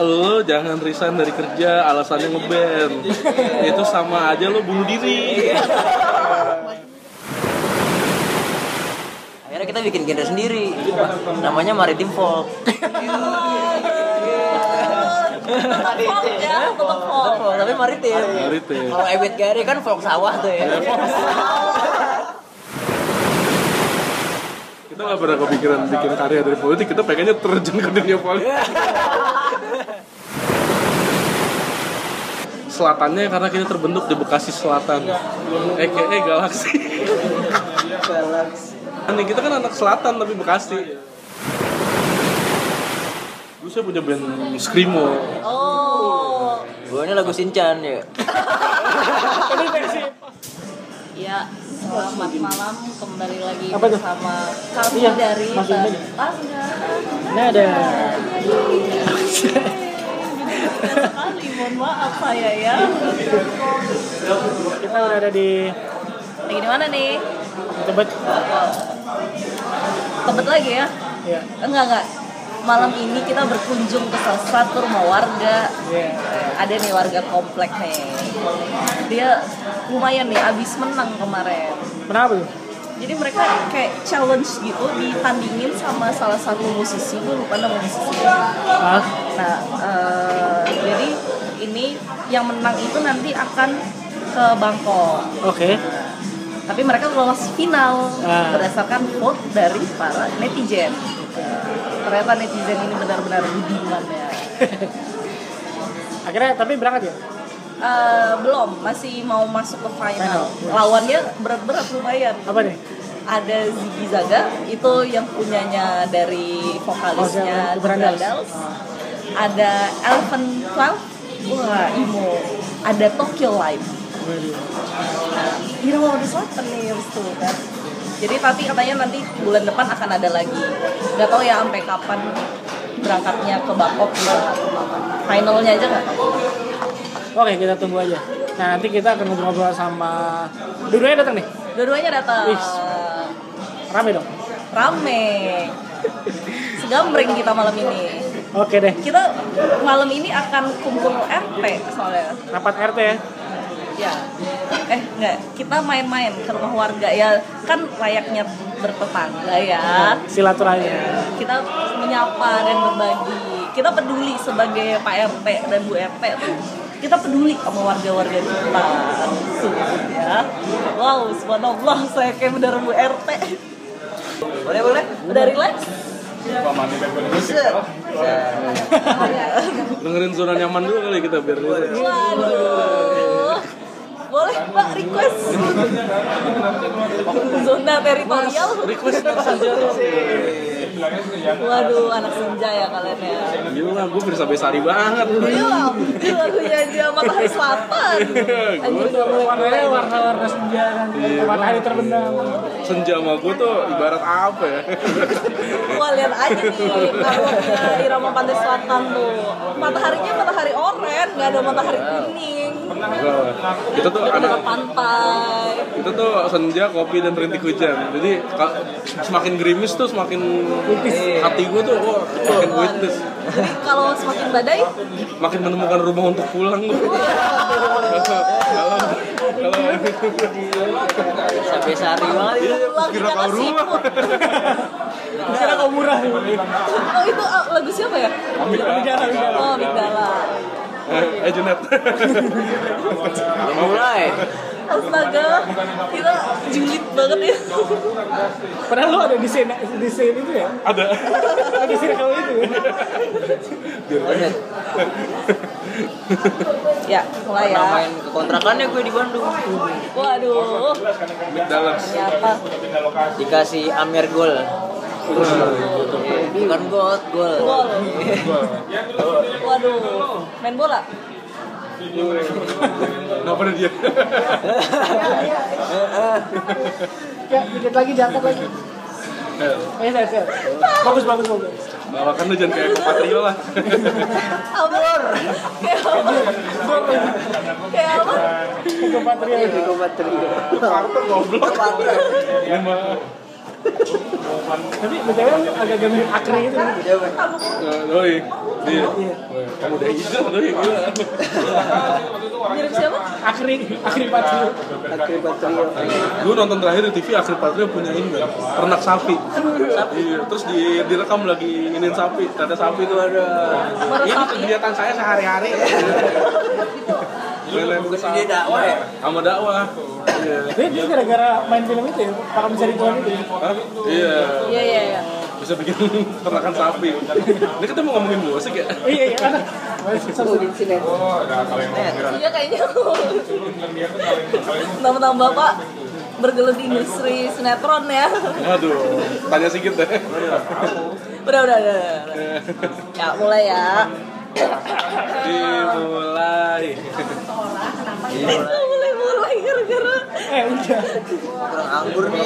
lo jangan resign dari kerja alasannya ngeband. Itu sama aja lo bunuh diri. Akhirnya kita bikin genre sendiri. Namanya maritim folk. Folk ya, folk. folk tapi maritim. Maritim. kalau Ebit Gary kan folk sawah tuh ya. Kita nggak pernah kepikiran bikin karya dari politik kita pengennya terjun ke dunia politik selatannya karena kita terbentuk di Bekasi Selatan aka Galaksi Nih, kita kan anak selatan tapi Bekasi. Dulu saya punya band Screamo. Oh, gue ini lagu Sinchan ya. Ini versi ya selamat malam kembali lagi Apa tuh? bersama kami Iya, dari masukin aja. Ah, sudah. Ini ada sekali, mohon maaf saya ya. kita udah ada di Lagi di mana nih? Tebet. Tebet lagi ya? Ya. Enggak enggak. Malam ini kita berkunjung ke salah satu rumah warga. Ada nih warga komplek nih. Dia lumayan nih abis menang kemarin. Kenapa tuh? Jadi mereka kayak challenge gitu ditandingin sama salah satu musisi, gue lupa nama musisinya. Ah, Nah, eh, jadi ini yang menang itu nanti akan ke Bangkok. oke. Tapi mereka lolos final Ah. berdasarkan vote dari para netizen. Eh, ternyata netizen ini benar-benar budiman ya. Akhirnya tapi berangkat ya? Eh, belum, masih mau masuk ke final. Final, yes. Lawannya berat-berat lumayan. Apa nih? Ada Ziggy Zaga, itu yang punyanya dari vokalisnya Oh, Brandals. Ada Elephant Twelve, wah imo. Ada Tokyo. Waduh. Nah, Irama Wadi Selatan nih kan. Jadi tapi katanya nanti bulan depan akan ada lagi. Gak tahu ya sampai kapan berangkatnya ke Bangkok gitu. Finalnya aja nggak tahu. Oke, kita tunggu aja. Nah, nanti kita akan ngobrol-ngobrol sama dua-duanya datang nih. Dua-duanya datang. Rame dong. Rame. Segambreng kita malam ini. Oke deh. Kita malam ini akan kumpul RT soalnya. Rapat RT ya. Ya. Eh enggak, kita main-main ke rumah warga. Ya. Kan layaknya bertetangga ya. Silaturahmi. Kita menyapa dan berbagi. Kita peduli sebagai Pak RT dan Bu RT tuh. Kita peduli sama warga-warga kita ya. Wow subhanallah. Saya kayak bener Bu RT boleh boleh? Udah relax? Dengerin zona nyaman dulu kali kita biar waduh boleh pak request. Zona teritorial. Request saja waduh anak senja ya kalian ya gila gue bisa besari banget Iya, ini lagunya aja Matahari Selatan. Boleh Warnanya warna-warna senja kan. Matahari terbenam. senja sama gue tuh ibarat apa ya Wah, lihat aja nih karungnya Irama Pantai Selatan tuh. Mataharinya matahari oranye, nggak ada matahari kuning. kita tuh ada pantai. kita tuh senja kopi dan rintik hujan jadi semakin gerimis tuh semakin hati gue tuh oh, semakin witness. Jadi kalau semakin badai, makin menemukan rumah untuk pulang. Tuh kalau kalau sampai sehari banget. iya pulang kira kita kau rumah. Kira kau murah. Oh itu ah, lagu siapa ya? Oh, Bigdala. eh eh Junet. Mulai Astaga, kita julid banget ya. Padahal lu ada di scene di scene itu ya. ada Ada di circle itu ya. Ya, mulai pernah ya. main ke kontrakannya gue di Bandung Waduh, Dallas ternyata dikasih Amir Gol bukan gol gol. Waduh, main bola. Kenapa ada dia Ya, dikit lagi diangkat lagi. Eh, saya, saya. Bagus, bagus, bagus. bawakan lu jangan kayak kopatrio lah Apa? Kayak apa? Kayak apa? Itu patria itu. Parto goblok lima Tapi BTW agak-agak mirip Akri gitu. Eh, doi dia. Weh, kamu udah hijau doi gila. Mirip siapa? Akri, Akri Patrio. gue nonton terakhir di TV Akhir Patria punya ini kan ternak sapi. Iya terus di direkam lagi inginin sapi. Kata sapi itu ada. Ini sapi. kegiatan saya sehari-hari. Lele Dia dakwah ya? sama dakwah. Iya. Dia, gara-gara main film itu ya, Para Mencari Tuhan itu ya. Iya Iya iya iya. bisa bikin ternakan sapi ini kita mau ngomongin musik ya Iya, iya, kan. Iya kayaknya. Nama-nama bapak bergelut di industri sinetron ya. waduh tanya sedikit deh Udah udah udah. udah. Ya mulai ya. Dimulai mulai mulai gara-gara. Eh, udah. Kurang anggur nih.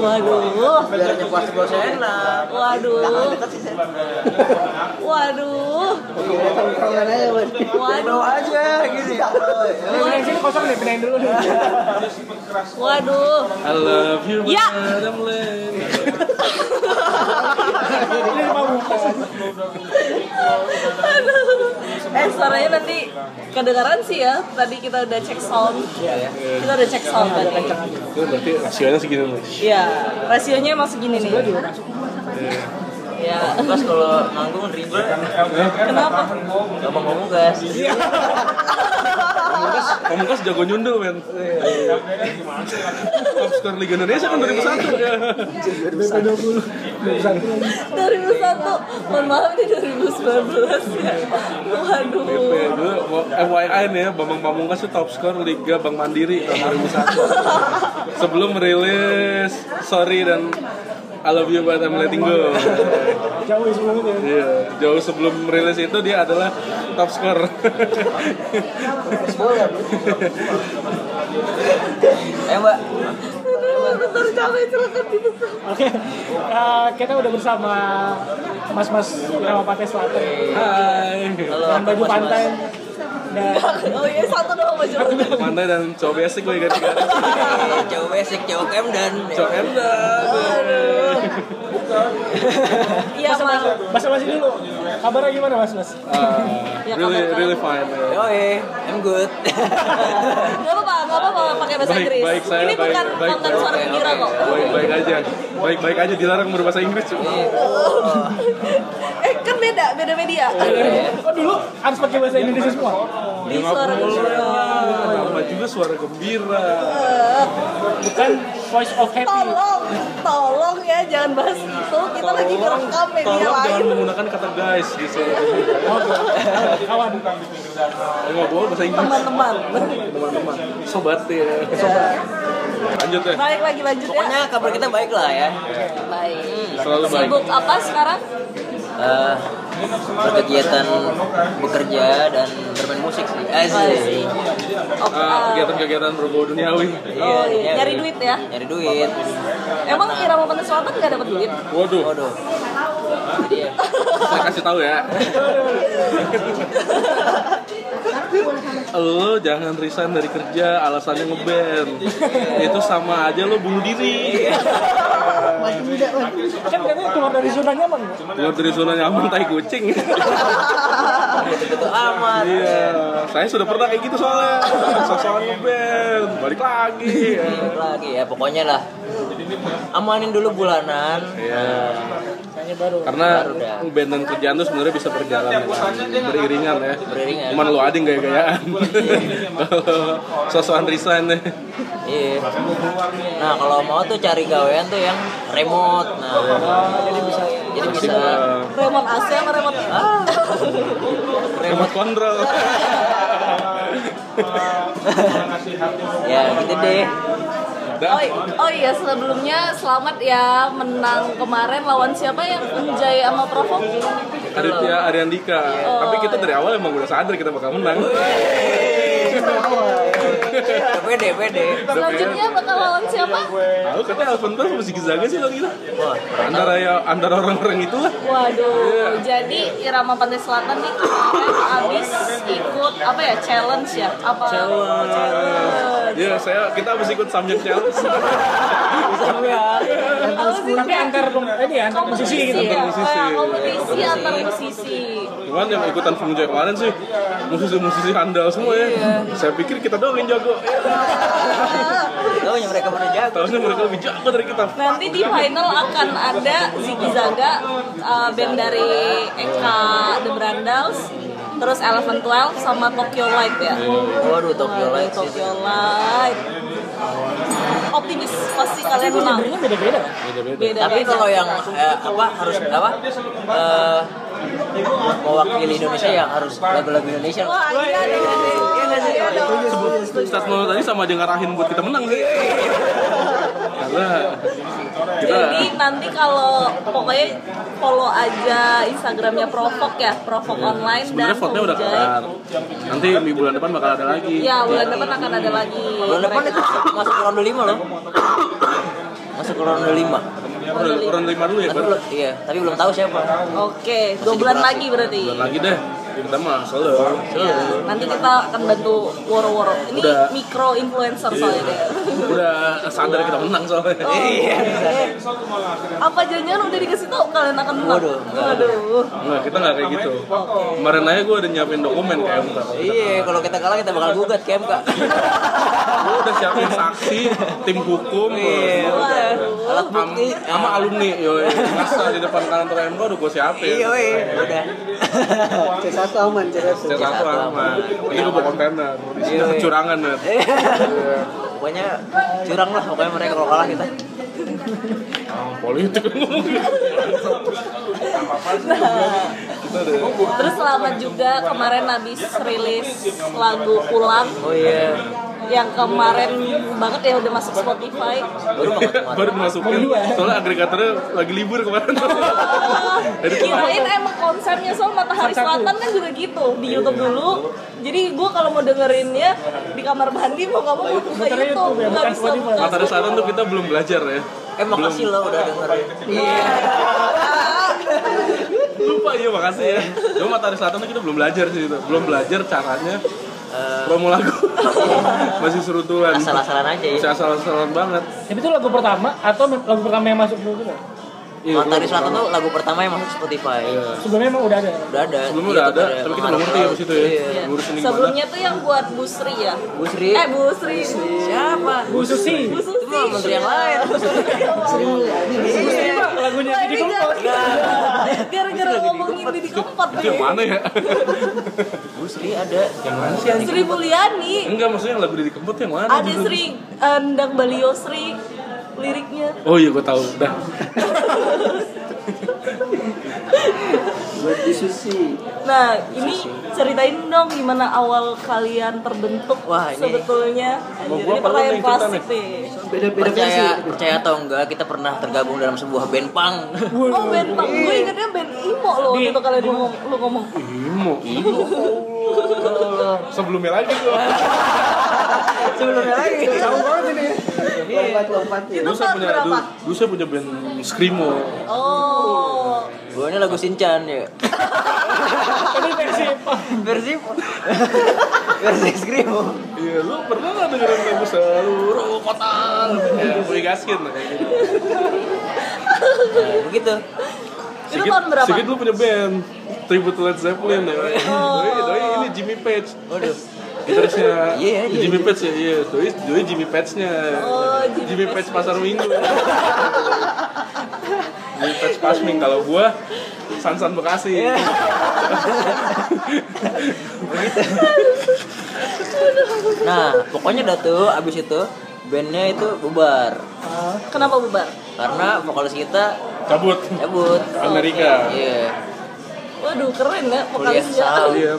Waduh. Biar nyepas bos enak. Waduh. Waduh. Waduh. Bawa aja gini. Pindahin sini kosong nih, pindahin dulu. Waduh. I love you Ya. Eh suaranya nanti kedengaran sih ya. Tadi kita udah cek sound. Kita udah cek sound tadi. itu berarti rasionya segini nih Iya, rasionya emang segini nih. Ya, Pas kalau manggung ribet. kenapa? Gampang ngomong gas. Pamungkas, Pamungkas jago nyundul men Top skor Liga Indonesia kan 2001 ya BP 20. 21. 2001, mohon maaf ini 2019 ya. Waduh. Mau- FYI nih ya Bambang Pamungkas itu top skor Liga Bank Mandiri tahun 2001 Sebelum merilis Sorry dan I love you but I'm letting go. Jauh ya sebelum itu ya. Iya, jauh sebelum merilis itu dia adalah top skor Eh mbak. Oke, eh, kita udah bersama Mas-mas Ramapati Selatan. Hai. Dengan baju pantai dan Oh iya satu doang baju. Pantai dan cowok basic gue ganti-ganti Eh, Cowok basic, cowok em dan. Cowok emdan Iya mal. Mas Mas dulu. Kabarnya gimana Mas Mas? Ah, Ya, really really fine. Yoi, I'm good. Gak apa-apa, gak apa-apa pakai bahasa Inggris. baik, saya Ini baik, bukan baik, konten suara gembira kok. Baik baik aja, baik baik aja dilarang berbahasa Inggris. Eh kan beda, beda media. Oh dulu harus pakai bahasa Indonesia semua. Di suara gembira. Juga suara gembira. Bukan voice of happy. Tolong, tolong ya jangan bahas itu. Kita lagi ngerekam media tolong jangan lain. menggunakan kata guys di suara Oh, kawan. Nggak boleh bahasa Inggris. Teman-teman. Teman-teman, sobat ya. Sobat. Lanjut ya. Baik lagi lanjut ya. Pokoknya kabar kita baik lah ya. Baik. Selalu baik. Sibuk apa sekarang? Eh, berkegiatan bekerja dan bermain musik sih. Asik. Oh, ah, kegiatan-kegiatan berbau duniawi. oh, iya. nyari duit ya. Nyari duit. Emang Irama Pantai Selatan nggak dapat duit? Waduh, Waduh. Ya, saya kasih tahu ya. lo jangan resign dari kerja alasannya ngeband itu sama aja lo bunuh diri Kan katanya keluar dari zona nyaman. ya? keluar dari zona nyaman tai kucing amat. iya saya sudah pernah kayak gitu soalnya sosokan ngeband balik lagi Balik lagi ya pokoknya lah. Amanin dulu bulanan. iya Kayaknya baru. karena Baru dah. band dan kerjaan tuh sebenarnya bisa berjalan ya kan? beriringan ya Beriringan. cuman lo ada yang gaya-gayaan sosokan resign ya Iya. Nah kalau mau tuh cari gawean tuh yang remote. Nah jadi bisa jadi bisa Remote AC sama remote ah, remote control ya gitu deh. Oh, oh iya sebelumnya selamat ya menang kemarin lawan siapa yang Unjay sama Provo? Aditya Ariandika. Tapi kita dari awal emang udah sadar kita bakal menang. Udah pede, pede. Selanjutnya bakal lawan siapa? Tahu katanya Alvin Pers masih Gizaga sih lo gitu. Wah, Antara ya antara orang-orang itu lah. Waduh, jadi Irama Pantai Selatan nih kemarin abis ikut apa ya challenge ya? Apa? Challenge. Challenge. Ya saya kita habis ikut Samyang Challenge. Sih? Tapi antar ini antar musisi gitu. ya? musisi. Oh, ya, kompetisi antar musisi. Cuman yang ikutan Joy kemarin sih musisi-musisi handal semua ya. Saya pikir kita doang yang jago. Tahu mereka mana jago. Tahunya mereka lebih jago dari kita. Nanti di final akan ada Ziggy Zaga, uh, band dari Eka The Brandals, terus Eleven Twelve sama Tokyo Light ya. Waduh, Tokyo itu. Tokyo Light. Optimis pasti kalian menang. Beda-beda kan? Beda-beda. Beda Tapi kalau yang eh, apa harus apa? Eh, mewakili Indonesia yang harus lagu-lagu Indonesia. Wah, iya dong. Iya sih? Iya dong. Statement tadi sama aja ngarahin buat kita menang sih. Karena kita Jadi nanti kalau pokoknya follow aja Instagramnya Provok ya, Provok online dan sebenarnya fotonya udah kelar. Nanti di bulan depan bakal ada lagi. Ya bulan depan akan ada lagi. Bulan depan itu masuk ke ronde 5 loh. Masuk ke ronde 5. Kurang lima dulu ya, Tapi Bar. belum, iya, tapi belum tahu siapa. Oke, dua bulan lagi berarti. Bulan lagi deh. Kita mah solo. Ya, nanti kita akan bantu woro-woro. Ini Udah. mikro influencer soalnya deh. Udah sadar kita menang soalnya. Iya. Apa jangan udah dikasih tau kalian akan menang? Waduh. Waduh. Enggak, kita nggak kayak gitu. Kemarin aja gue udah nyiapin dokumen kayak MK. Iya, kalau kita kalah kita bakal gugat ke MK. Gue udah siapin saksi, tim hukum, Iya, udah. Alat bukti. sama alumni, yoi. Masa di depan kantor MK udah gue siapin. Iya, udah. C1 aman, C1. Saya satu aman. Ini gue bawa kontainer. Isinya Iya. kecurangan, Net. Iya. Pokoknya curang lah pokoknya mereka kalau kalah kita. Ah, politik ada Terus selamat juga kemarin habis rilis lagu Pulang Oh iya. Yang kemarin banget ya udah masuk Spotify. Baru banget kemarin. baru dimasukin soalnya agregatornya lagi libur kemarin. Jadi Kirain emang konsepnya soal Matahari Selatan kan juga gitu di YouTube dulu. Jadi gue kalau mau dengerinnya di kamar mandi mau nggak mau buka Muternya YouTube, YouTube. ya, nggak bisa buka. Matahari Selatan tuh kita belum belajar ya. Eh makasih lo udah denger. Iya. lupa iya makasih ya. Cuma Matahari Selatan tuh kita belum belajar sih itu. Belum belajar caranya. Eh, promo lagu masih serutulan Asal-asalan aja ya. asal-asalan banget Tapi itu lagu pertama atau lagu pertama yang masuk dulu juga? Iya, Matahari belum Selatan pertama. tuh lagu pertama yang masuk Spotify. Iya. Sebelumnya emang udah ada. Udah ada. sebelumnya udah ada tapi kita belum ngerti ya pas itu ya Iya. Sebelumnya tuh yang buat Bu Sri ya. Bu Sri. Eh Bu Sri. Siapa? Bu Susi. Bu Itu mah menteri yang lain. Susi mah lagunya Didi Kempot. gara- Gara-gara ngomongin Didi Kempot itu yang mana ya Bu Sri ada. yang mana sih? Sri Mulyani. enggak maksudnya lagu Didi Kempot yang mana Ada? Sri Endang Balio Sri liriknya. oh iya gue tahu. Dah Nah, ini ceritain dong gimana awal kalian terbentuk Wah, ini- sebetulnya. Anjir, gua ini pertanyaan cerita klasik nih. Percaya, percaya atau enggak kita pernah tergabung dalam sebuah band punk. Oh, band punk. Gue ingetnya band emo loh Di- gitu kalian ngomong, lu ngomong. Imo, Imo. Sebelumnya lagi tuh. Sebelumnya lagi. Jauh banget ini. Itu Dulu saya tahun punya, berapa? dulu, dulu saya punya band Screamo. Oh. Gue ini lagu Sinchan ya. Ini versi Versi versi Screamo. Iya, lu pernah nggak dengerin lagu seluruh kota? Ya, Boy Gaskin. kayak gitu. Nah, begitu. Itu tahun berapa? Sigit dulu punya band tribute to Led Zeppelin ya. Doi, doi ini Jimmy Page. Waduh. Gitarisnya Iya, iya, Jimmy iya. Page ya, iya. Doi, doi Jimmy Page-nya. Oh, Jimmy Jimmy Page Pasar Minggu. Jimmy Page Pasming kalau gua Sansan Bekasi. Iya. Nah, pokoknya dah tuh abis itu bandnya itu bubar Kenapa bubar? karena vokalis kita Cabut. cabut. Amerika. Iya. Waduh, keren ya Kuliah vokalisnya. sound. Iya.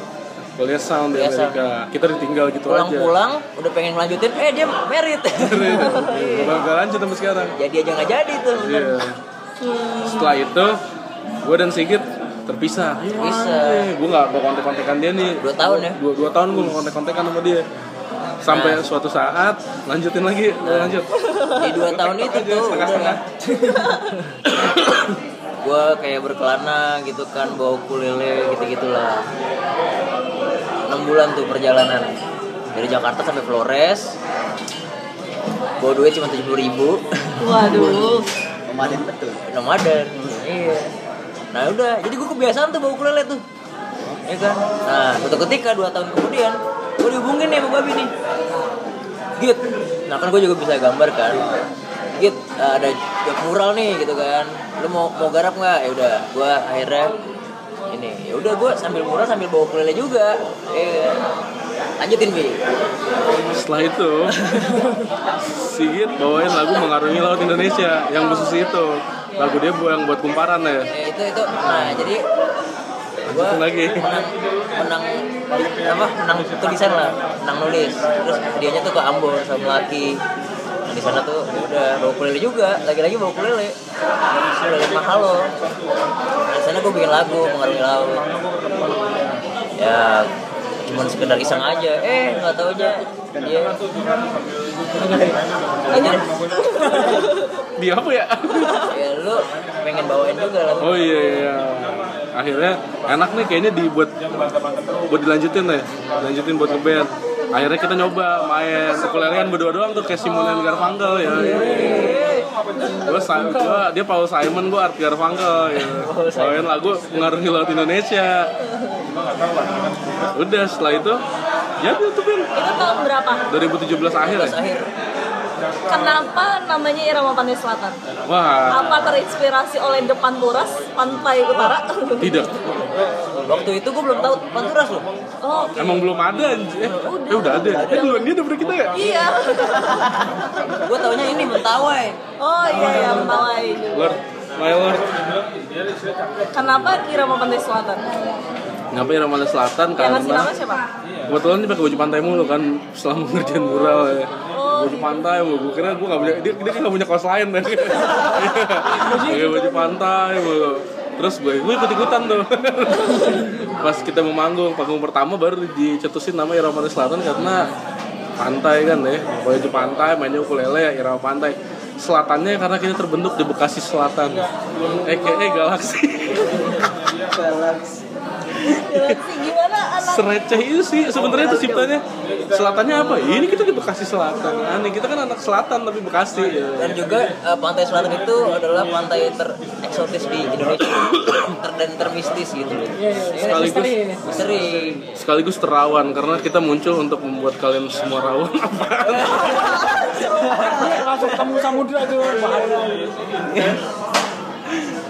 Kuliah sound di Kuliah sound. Amerika. Kita ditinggal gitu aja. Pulang-pulang udah pengen melanjutin, eh dia merit. Iya, Gak lanjut sampai sekarang. jadi aja nggak jadi tuh. Setelah itu, gue dan Sigit terpisah. Bisa. Gue gak mau kontek-kontekan dia nih. Dua tahun ya? Dua, dua tahun gue mau kontek-kontekan sama dia. sampai suatu saat lanjutin lagi lanjut di dua tahun itu tuh setengah-setengah. gue kayak berkelana gitu kan bawa ukulele gitu gitulah enam bulan tuh perjalanan dari Jakarta sampai Flores bawa duit cuma tujuh ribu Waduh. nomaden betul. Nomaden iya. Nah udah. Jadi gue kebiasaan tuh bawa ukulele tuh. Ya kan? Nah suatu ketika dua tahun kemudian gue dihubungin nih sama babi nih. Git. Nah kan gue juga bisa gambar kan. Git ada job mural nih gitu kan. Lu mau mau garap nggak? Ya udah. Gue akhirnya ini. Ya udah gue sambil mural sambil bawa ukulele juga. Ya kan? Lanjutin bi. Setelah itu Sigit bawain lagu mengarungi laut Indonesia yang khusus itu. Lagu dia yang buat kumparan ya. Ya itu itu. Nah jadi gua Lanjutin lagi. menang menang apa menang tulisan lah menang nulis. Terus hadiahnya tuh ke Ambon sama Melati. Nah, di sana tuh udah bawa ukulele juga. Lagi-lagi bawa ukulele. Ukulele mahal loh. Nah, di sana gue bikin lagu mengarungi laut. Ya cuman sekedar iseng aja. Eh nggak tahu aja. Dia aja di apa ya? Ya lu pengen bawain juga lagu oh iya iya. Akhirnya enak nih kayaknya dibuat buat dilanjutin ya lanjutin buat ngeband. Akhirnya kita nyoba main ukulelean berdua doang tuh kayak Simon dan Garfunkel ya gue gua, dia Paul Simon gue Art Garfunkel ya. bawain lagu mengarungi laut Indonesia udah setelah itu ya itu Itu tahun berapa? 2017 akhir ya akhir Kenapa namanya Irama Pantai Selatan? wah Apa terinspirasi oleh depan Turas, Pantai Utara? tidak waktu itu gue belum tahu panturas loh. Oh, emang belum ada anjir. eh, eh udah ada. Eh duluan dia daripada kita ya? Iya. gue taunya ini mentawai. Oh iya ya, Mentawai. Lord. My lord. Kenapa Irama Pantai Selatan? ngapain Ramadan Selatan? Yang ngasih karena nama siapa? kebetulan dia pakai baju pantai mulu kan selama ngerjain mural ya. Oh, baju pantai gue gue kira gue gak punya dia dia kan gak punya kaos lain kan. Pakai baju pantai mulu terus gue gue ikut ikutan tuh. Pas kita mau manggung panggung pertama baru dicetusin nama Irama Selatan karena pantai kan ya. Baju pantai mainnya ukulele Irama Pantai. Selatannya karena kita terbentuk di Bekasi Selatan. Eh kayak galaksi Galaksi gimana? Anak? sereceh itu sih sebenarnya itu ciptanya. Selatannya apa? Ini kita di Bekasi Selatan. Aneh kita kan anak selatan tapi Bekasi. Ya. dan juga eh, pantai selatan itu adalah pantai tereksotis di Indonesia. Ter dan termistis gitu. Loh Iya, iya. Sekaligus- Misteri sekaligus terawan karena kita muncul untuk membuat kalian semua rawan. Apa langsung ketemu samudra tuh bahaya.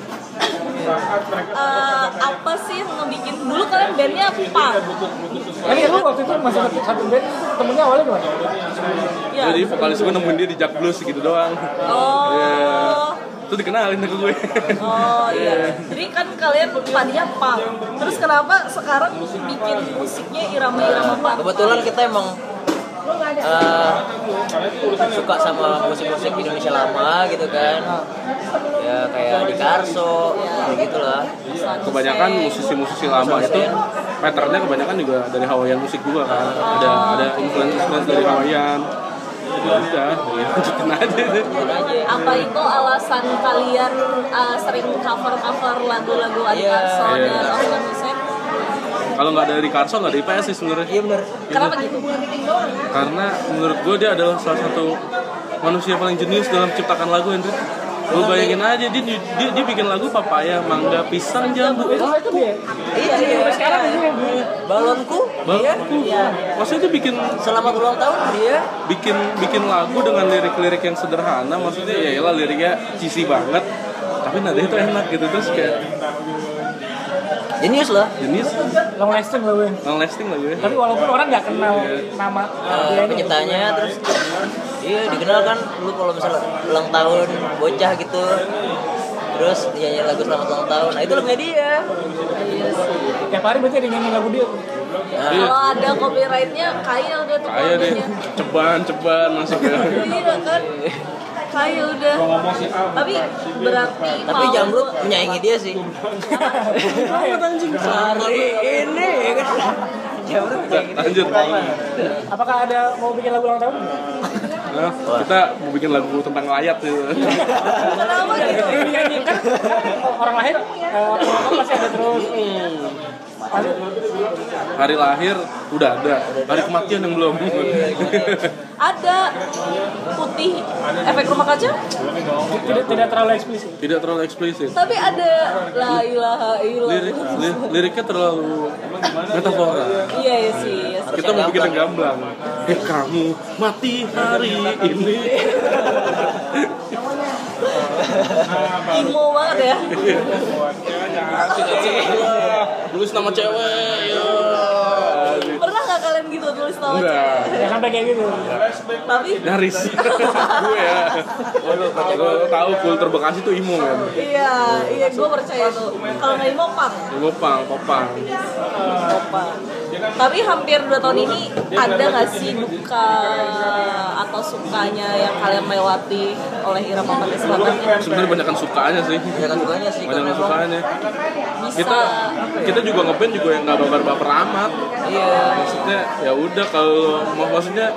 Eh, apa sih yang ngebikin dulu kalian bandnya apa? Tapi lu waktu itu masih satu, satu band itu ketemunya awalnya gimana? Ya. jadi vokalis gue nemuin dia di Jack Blues gitu doang Oh. Iya. itu dikenalin ke gue Oh iya. Jadi kan kalian tadinya punk. Terus kenapa sekarang bikin musiknya irama-irama punk? kebetulan kita emang eh, suka sama musik-musik Indonesia lama gitu kan. Ya kayak di Karso gitu lah kebanyakan musisi-musisi lama itu patternnya kebanyakan juga dari Hawaiian musik juga kan. Ada ada influence influence dari Hawaiian. Ya udah ya lanjutin aja deh Apa itu alasan kalian uh, sering cover-cover lagu-lagu Adi Iya, Karso iya. dan Hussein? Kalau nggak dari Karso nggak dari PS sih sebenarnya. Iya bener Kenapa gitu? karena menurut gue dia adalah salah satu manusia paling jenius dalam ciptakan lagu Hendrik lu bayangin aja dia, dia dia bikin lagu papaya mangga pisang jambu itu Oh itu dia. iya iya sekarang balonku dia maksudnya dia bikin selamat ulang tahun dia bikin bikin lagu dengan lirik-lirik yang sederhana maksudnya ya lah liriknya cheesy banget tapi nadanya tuh enak gitu terus kayak jenius lah. Jenius Long lasting lah gue. long lasting lagu ya Tapi walaupun orang nggak kenal nama Eh, dia ini. penciptanya terus iya dikenal kan lu kalau misalnya ulang tahun bocah gitu. Terus nyanyi lagu selamat ulang tahun. Nah itu lagunya dia. Tiap hari berarti ada nyanyi lagu dia. nah, Kalau ada copyrightnya kaya udah tuh kayak deh ceban ceban masuk ya. Iya kan? Kaya udah. Tapi berarti tapi jamrut menyaingi dia sih. Hari ini ya kan? Lanjut Apakah ada mau bikin lagu ulang tahun? nah, kita mau bikin lagu tentang layat gitu Kenapa gitu? Dinyanyikan orang lahir eh, tahun pasti ada terus. Hari lahir udah ada hari kematian yang belum Ada putih efek rumah kaca, Tidak tidak terlalu eksplisit. tidak terlalu eksplisit tapi ada la ilaha lirik illallah. li- liriknya terlalu metafora Iya iya sih. iya sih. kita mau bikin yang gamblang eh kamu mati hari ini Imo banget ya. tulis nama cewek ya kalian gitu tulis nama enggak Ya sampai kayak gitu. Tapi nyaris gue ya. Gue tahu kultur Bekasi tuh imo kan? Iya iya gue percaya tuh. Kalau nggak Imo pang. imo pang popang. Opa. Tapi hampir dua tahun ini ada nggak sih duka atau sukanya yang kalian melewati oleh Irama Pantai Selatan? sebenarnya banyak kan sukanya sih. Ya kan sukanya sih banyak karena yang sukanya. Bisa. Kita kita juga ngeband juga yang nggak baper-baper amat. Iya. Maksudnya ya udah kalau mau maksudnya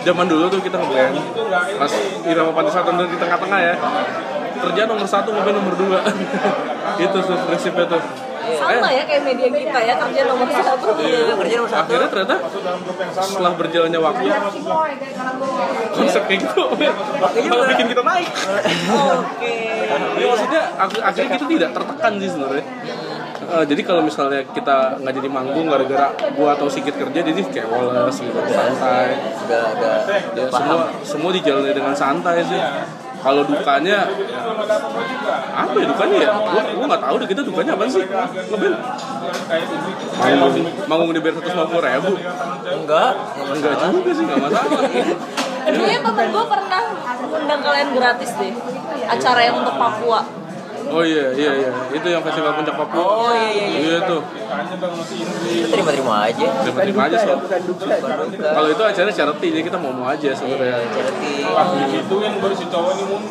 zaman dulu tuh kita ngeband pas Irama Pantai Selatan di tengah-tengah ya. Kerjaan nomor satu ngeband nomor dua. Itu tuh prinsipnya tuh. Sama ya kayak media kita ya kerja nomor satu. iya. Kerja nomor satu. Akhirnya ternyata setelah berjalannya waktu konsep kayak gitu. Malah bikin kita naik. Oke. ya maksudnya ak- akhirnya kita tidak tertekan sih sebenarnya Eh, jadi kalau misalnya kita nggak jadi manggung gara-gara gua atau sikit kerja jadi kayak woles gitu santai udah udah ya semua semua dijalani dengan santai sih. Kalau dukanya apa ya dukanya ya? Gua gua nggak tahu deh kita dukanya apa sih? Ngeband? Manggung. Manggung dibayar seratus lima puluh ribu? Enggak. Enggak juga sih nggak masalah. Dulunya temen gue pernah undang kalian gratis deh? Acara yang untuk Papua. Oh iya iya iya. Itu yang festival puncak Papua. Oh iya iya iya. Iya tuh. Itu terima-terima aja. Terima aja ya. kalau itu acara charity jadi kita mau mau aja sebenarnya. charity.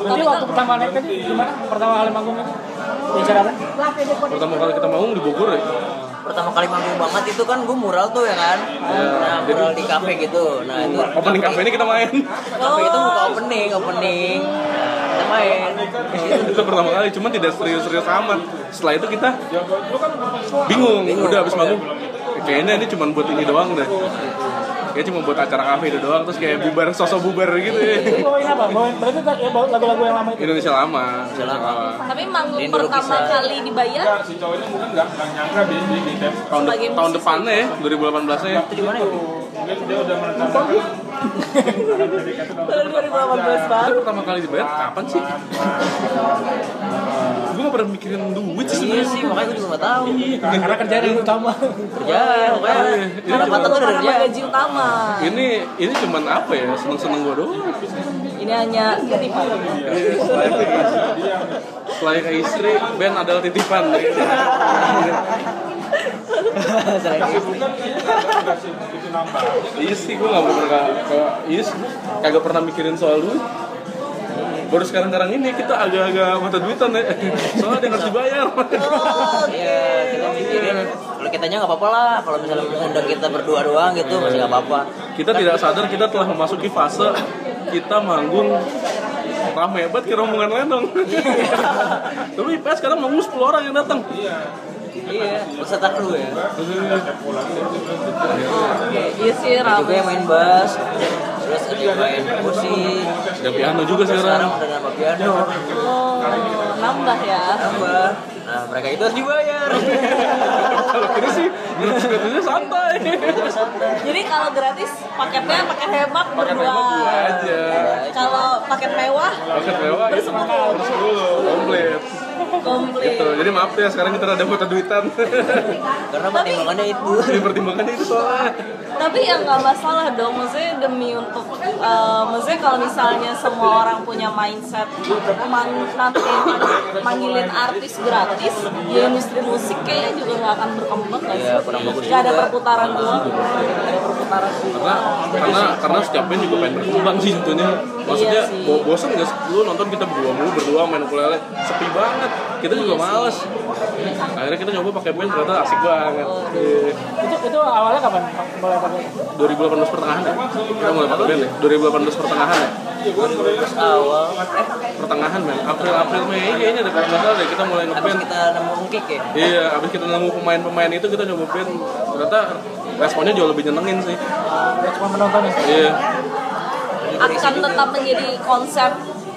Berarti waktu pertama naik tadi gimana? Pertama kali manggung itu? Di acara apa? pertama kali kita manggung di Bogor ya pertama kali manggung banget itu kan gue mural tuh ya kan? Nah mural di kafe gitu. Nah itu opening cafe ini kita main. Kafe itu buka opening opening. Kita main. Itu pertama kali cuman tidak serius-serius amat. Setelah itu kita bingung. Udah habis manggung. Kayaknya ini cuma buat ini doang deh kayak cuma buat acara kafe itu doang terus kayak bubar sosok bubar gitu ya Itu bawain apa? Bawain berarti ya, lagu-lagu yang lama itu. Indonesia lama Indonesia lama. lama Tapi manggung pertama kali dibayar tahun, de- Sebagai tahun musisi. depannya ya 2018 nya itu di mana ya tahun 2018 banget. Itu pertama kali dibayar kapan sih? gue gak pernah mikirin duit sih iya sebenarnya. sih makanya gue juga gak tahu Karena kerjaan yang utama. kerja makanya Ini Karena cuma- pendapatan kerja. gaji utama. Ini ini cuman apa ya seneng-seneng gue doang. Ini hanya titipan. Selain ke istri, band adalah titipan. selain itu. Iya sih gue gak pernah ke, ke iya sih, kagak pernah mikirin soal duit. Baru sekarang-sekarang ini kita agak-agak mata duitan ya. Soalnya ada yang harus dibayar. iya kita mikirin kalau kitanya nggak apa-apa lah. Kalau misalnya undang kita berdua doang gitu masih nggak apa-apa. Kita tidak sadar kita telah memasuki fase kita manggung rame banget kira rombongan lenong. Tapi pas sekarang manggung 10 orang yang datang. Iya peserta kru ya? Oke, iya sih Ada juga yang main bass terus ada yang main musik ada piano juga sekarang. Sekarang udah nambah piano. Oh, nambah ya. nambah. Nah mereka itu harus dibayar. Kalau kita sih gratis-gratisnya santai. Jadi kalau gratis paketnya paket hemat berdua. aja. Kalau paket mewah paket mewah itu Bersepuluh. bersepuluh komplit komplit. gitu. Jadi maaf ya sekarang kita ada mata duitan. Karena pertimbangannya itu. Ini pertimbangannya itu soalnya. Tapi ya nggak masalah dong, maksudnya demi untuk, eh, maksudnya kalau misalnya semua orang punya mindset man, nanti manggilin artis gratis, ya industri musik kayaknya juga nggak akan berkembang nggak sih? Iya, kurang bagus Nggak ada perputaran doang, karena karena karena setiap band juga pengen berkembang sih tentunya maksudnya Iya sih. bo- bosan gak sih? Lu nonton kita berdua mulu berdua main ukulele. Sepi banget. Kita juga males. Akhirnya kita nyoba pakai band ternyata asik banget. Iya. Itu itu awalnya kapan? mulai pakai? 2018 pertengahan ya? Kita mulai pakai band ya? 2018 pertengahan ya awal. Eh pertengahan men April April Mei. Kayaknya deh kalau nggak salah deh. Kita mulai ngeband. kita nemu kick ya. iya abis kita nemu pemain-pemain itu kita nyoba band. Ternyata responnya jauh lebih nyenengin sih. Cuma menonton ya? Iya. Akan tetap menjadi konsep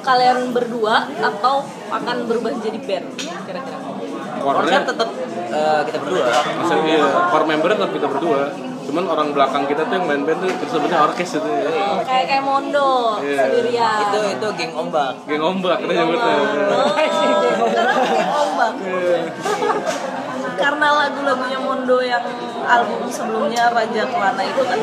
kalian berdua atau akan berubah jadi band kira-kira? Konsep core-nya tetap eh, kita berdua. Maksudnya iya, core member tetap kita berdua cuman orang belakang kita tuh yang main band tuh sebenarnya orkes itu ya. kayak kayak Mondo Iya. sendirian. Itu itu geng ombak. geng ombak kita nyebutnya Oh, karena kayak ombak karena lagu-lagunya Mondo yang album sebelumnya Raja Kelana itu kan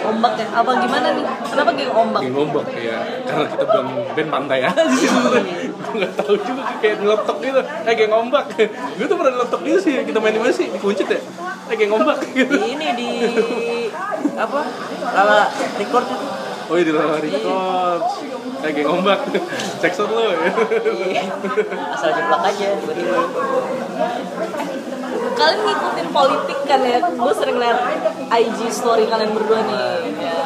ombak ya. Apa gimana nih? Kenapa geng ombak? Geng ombak ya karena kita bukan band pantai aja. Sih sebenarnya gue nggak tahu juga kayak ngeletok gitu. Eh geng ombak. Gue tuh pernah ngeletok gitu sih. Kita main di mana sih? Di kuncit ya eh geng ombak gitu ini di apa? Lala record itu. oh iya di Lala Records eh geng ombak cek sound lo ya Asal jeplak aja tiba-tiba. kalian ngikutin politik kan ya? Gue sering liat IG story kalian berdua nih. Ya.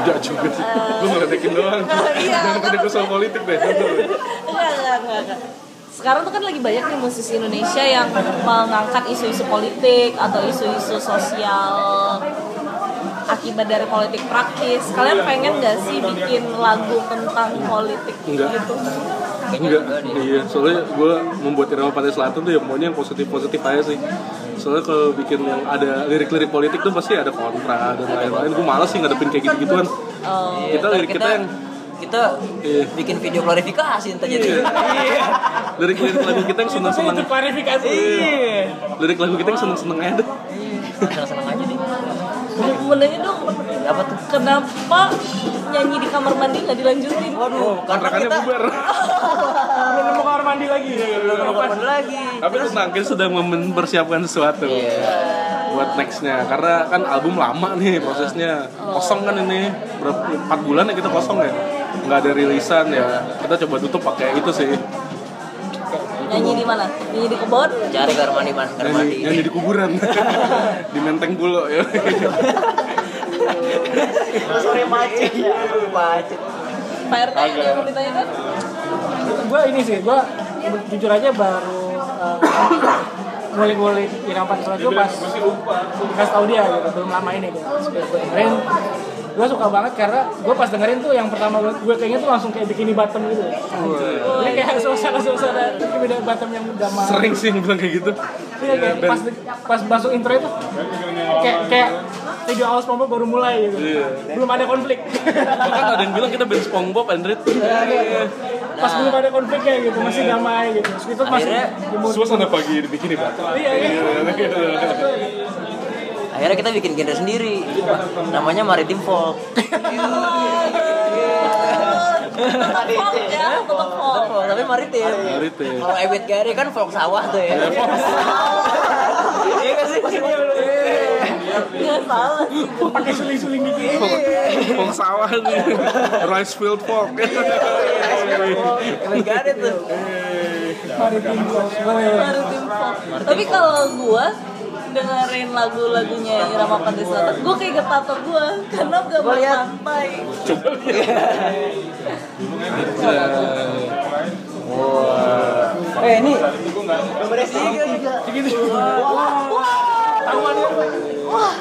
Enggak juga sih. Gue ngeledekin doang. Iya, jangan pada soal politik deh. Enggak, enggak, enggak. Sekarang tuh kan lagi banyak nih musisi Indonesia yang mengangkat isu-isu politik atau isu-isu sosial akibat dari politik praktis. Kalian pengen gak sih bikin lagu tentang politik Enggak. gitu? Enggak, iya. Soalnya gue membuat Irama Pantai Selatan tuh ya maunya yang positif-positif aja sih. Soalnya kalau bikin yang ada lirik-lirik politik tuh pasti ada kontra dan lain-lain. Gue males sih ngadepin kayak gitu-gituan. Oh, Kita lirik kita yang kita Iya. bikin video klarifikasi ntar jadi. lirik-lirik lagu kita yang seneng-seneng. itu klarifikasi Iya. Lirik lagu kita yang seneng-seneng aja deh. Senang-senang aja deh. menanya dong, Apa tuh? kenapa nyanyi di kamar mandi nggak dilanjutin? Waduh, karena Kontrakannya kita bubar. belum nemu kamar mandi lagi belum nongkrong lagi. Tapi tenang, kita sedang mempersiapkan sesuatu. buat nextnya karena kan album lama nih prosesnya kosong kan ini berapa empat bulan ya kita kosong ya nggak ada rilisan ya kita coba tutup pakai itu sih Nyanyi di mana? Nyanyi di kebun? Cari kamar mandi man, kamar nyanyi, mandi. nyanyi di kuburan di menteng pulau ya Sore macet. Macet. Pak RT ada yang mau ditanyakan? gue ini sih gue jujur aja baru uh, ngulik-ngulik Irama Pantai Selatan itu pas kasih tau dia gitu belum lama ini gitu gue dengerin gue suka banget karena gue pas dengerin tuh yang pertama gue, gue kayaknya tuh langsung kayak bikini bottom gitu. Ya kayak suasana-suasana bikini bottom yang udah mah sering sih bilang kayak gitu. Iya kayak pas pas masuk intro itu kayak kayak video awal SpongeBob baru mulai gitu. Iya. Belum ada konflik. bahkan ada yang bilang kita band SpongeBob Android pas belum ada konfliknya gitu, masih damai gitu. Terus itu masih suasana pagi di bikini batu Iya, iya. Akhirnya kita bikin genre sendiri. Namanya Maritim Folk. Folk ya, folk. Folk, tapi maritim. Maritim. Kalau Ebit Gary kan folk sawah tuh ya. Iya kan sih? Nggak salah sih. pakai suling-suling dikit. Pong sawah nih rice field pork Ebit Gary tuh. Maritim Folk. Maritim folk. Tapi kalau gua dengerin lagu-lagunya Irama Pantai Selatan, gua kayak getator gua karena gak Gua lihat. pantai. Eh ini gambarnya sih Wah,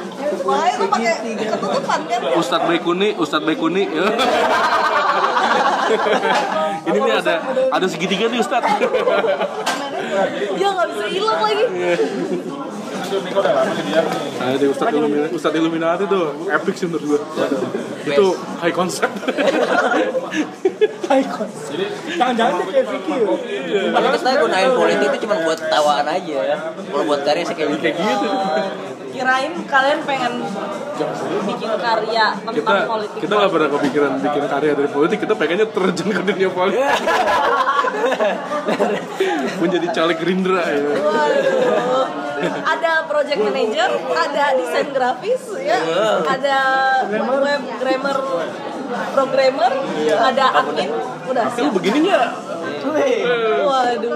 wah itu pakai ketutupan kan? Ustadz Baikuni Ustadz Baikuni ya. ini nih ada ada segitiga nih Ustadz Ya nggak bisa hilang lagi. Nah, ada Ustadz Illuminati, Ustadz Illuminati tuh epic sih menurut gua. Itu high concept. Icon. Jangan-jangan dia kayak Vicky. ya. Kalau kita gunain politik itu cuma buat ketawaan aja ya. Kalau buat karya sih kayak Kayak gitu. Kirain kalian pengen bikin karya tentang Kita politik. kita nggak pernah kepikiran bikin karya dari politik. Kita pengennya terjun ke dunia politik. Menjadi caleg Gerindra ya. Waduh. Ada project manager, ada desain grafis, ya, ada web grammar programmer, ada admin, udah Lu siap. begini nggak? Waduh.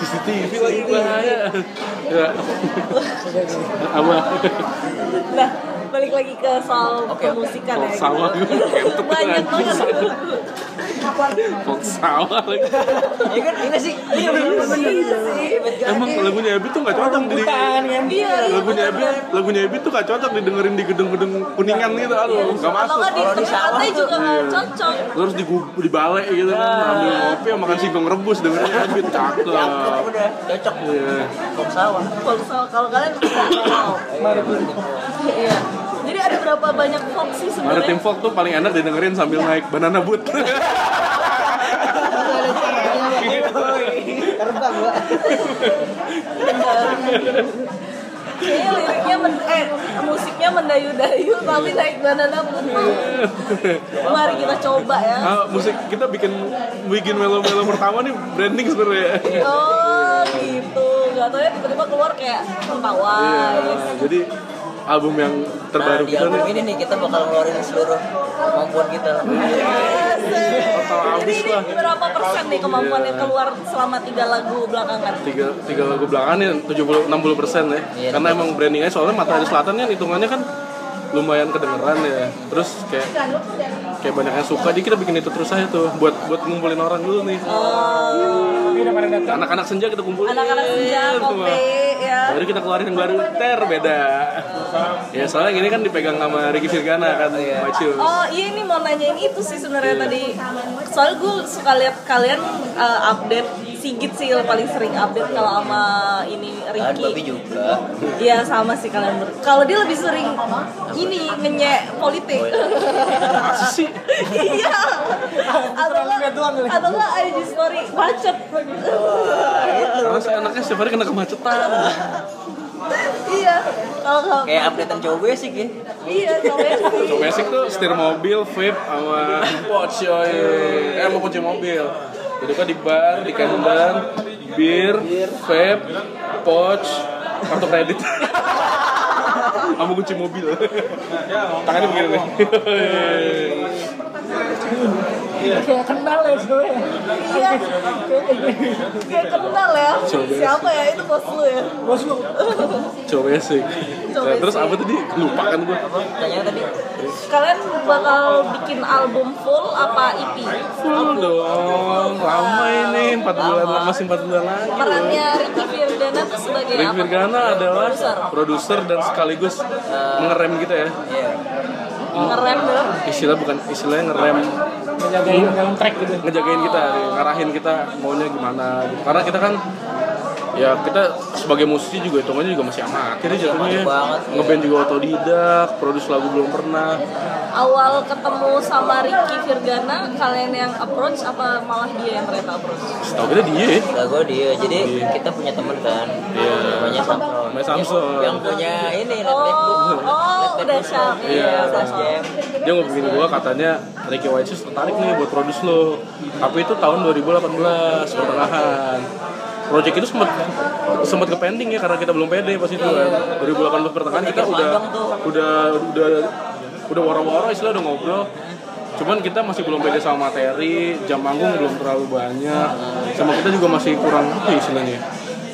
CCTV lagi bahaya. Ya. Apa? Nah, balik lagi ke soal Oke, oke. pemusikan ya. Sawah. gitu. Banyak banget. Folk sawah lagi. Ya kan ini sih. Iya bener-bener. Iya sih. Emang lagunya Ebit tuh gak cocok di kan? Iya, lagunya Ebit lagunya Ebit tuh gak cocok didengerin di gedung-gedung kuningan gitu aduh gak Atau masuk Kalau di sawah juga iya. cocok. terus di di balai gitu kan ambil ngopi makan singkong rebus dengerin Ebit cakep Udah cocok. Iya. Kok sawah. Folk sawah. kalau kalian wow. Iya. Ada berapa banyak folk sih Ada sebenarnya? tim folk tuh paling enak didengerin sambil naik banana boat. Terbang gua. Kayaknya liriknya men eh musiknya mendayu-dayu tapi naik banana boat. Mari kita coba ya. Ah, musik kita bikin bikin melo-melo pertama nih branding sebenarnya. Oh gitu. Gak tau ya tiba-tiba keluar kayak mentawai. Iya, jadi album yang terbaru Nah, di kita album nih ini nih kita bakal ngeluarin seluruh kemampuan kita. total habis lah. berapa persen nih kemampuan yang keluar selama tiga lagu belakangan? Tiga, tiga lagu belakangan nih 70 60 persen ya. Iya. Karena emang brandingnya soalnya Matahari Selatan kan hitungannya kan lumayan kedengeran ya. Terus kayak kayak banyak yang suka, jadi kita bikin itu terus aja tuh buat buat ngumpulin orang dulu nih. Oh, Ini udah pada datang. Anak-anak senja kita kumpulin. anak-anak senja, kopi, ya. Baru kita keluarin yang baru ter beda. Ya soalnya gini kan dipegang sama Ricky Virgana kan, Shoes. Oh iya ini mau nanyain itu sih sebenarnya tadi. Soalnya gue suka lihat kalian uh, update Sigit sih yang paling sering update kalau sama ini Kan Babi Ricky. juga. Iya sama sih kalian ber. Kalau dia lebih sering ini ngenyek politik. Masa sih? iya. Atau lihat doang nggak kali. atau nggak IG story macet. Karena saya anaknya setiap hari kena kemacetan. iya. Kalau kalau Kayak updatean cowok basic ya. iya coba sih. Basic tuh setir mobil, vape, sama pouch coy. Eh mau kunci mobil. Kan di bar, di kandang, bir, vape, pouch, kartu kredit. Sama kunci mobil. Tangannya begini nih. Kayak kenal ya sebenarnya. Iya. Kayak kenal ya. Coba. Siapa ya itu bos lu ya? Bos lu. Coba basic. Nah, terus apa tadi? Lupa kan gua. Tanya tadi. Kalian bakal bikin album full apa EP? Full dong. Lama ini 4 bulan masih 4 bulan lagi. Perannya Ricky Firdana tuh sebagai Rick apa? Virgana adalah Produser. dan sekaligus mengerem gitu ya. Iya. Ngerem dong. Istilah bukan istilahnya ngerem Ngejagain dalam track gitu. ngejagain kita, ngarahin kita maunya gimana gitu. Karena kita kan ya kita sebagai musisi juga hitungannya juga masih amatir ya jatuhnya. Iya. Ngeband juga otodidak, produce lagu belum pernah. Awal ketemu sama Ricky Virgana, kalian yang approach apa malah dia yang ternyata approach? Setahu kita dia. Gak gue dia, jadi kita punya temen kan Iya. Namanya Samson Namanya Samson. Yang, punya ini, Red Oh, oh, udah siap. Iya, Udah udah jam Dia ngomongin gua katanya Ricky White Shoes tertarik nih buat produce lo. Tapi itu tahun 2018 pertengahan. Project itu sempat sempat ke pending ya karena kita belum pede pas itu kan. 2018 pertengahan kita udah udah udah udah waro-waro istilah udah ngobrol. Cuman kita masih belum pede sama materi, jam manggung belum terlalu banyak. Sama kita juga masih kurang apa ya istilahnya?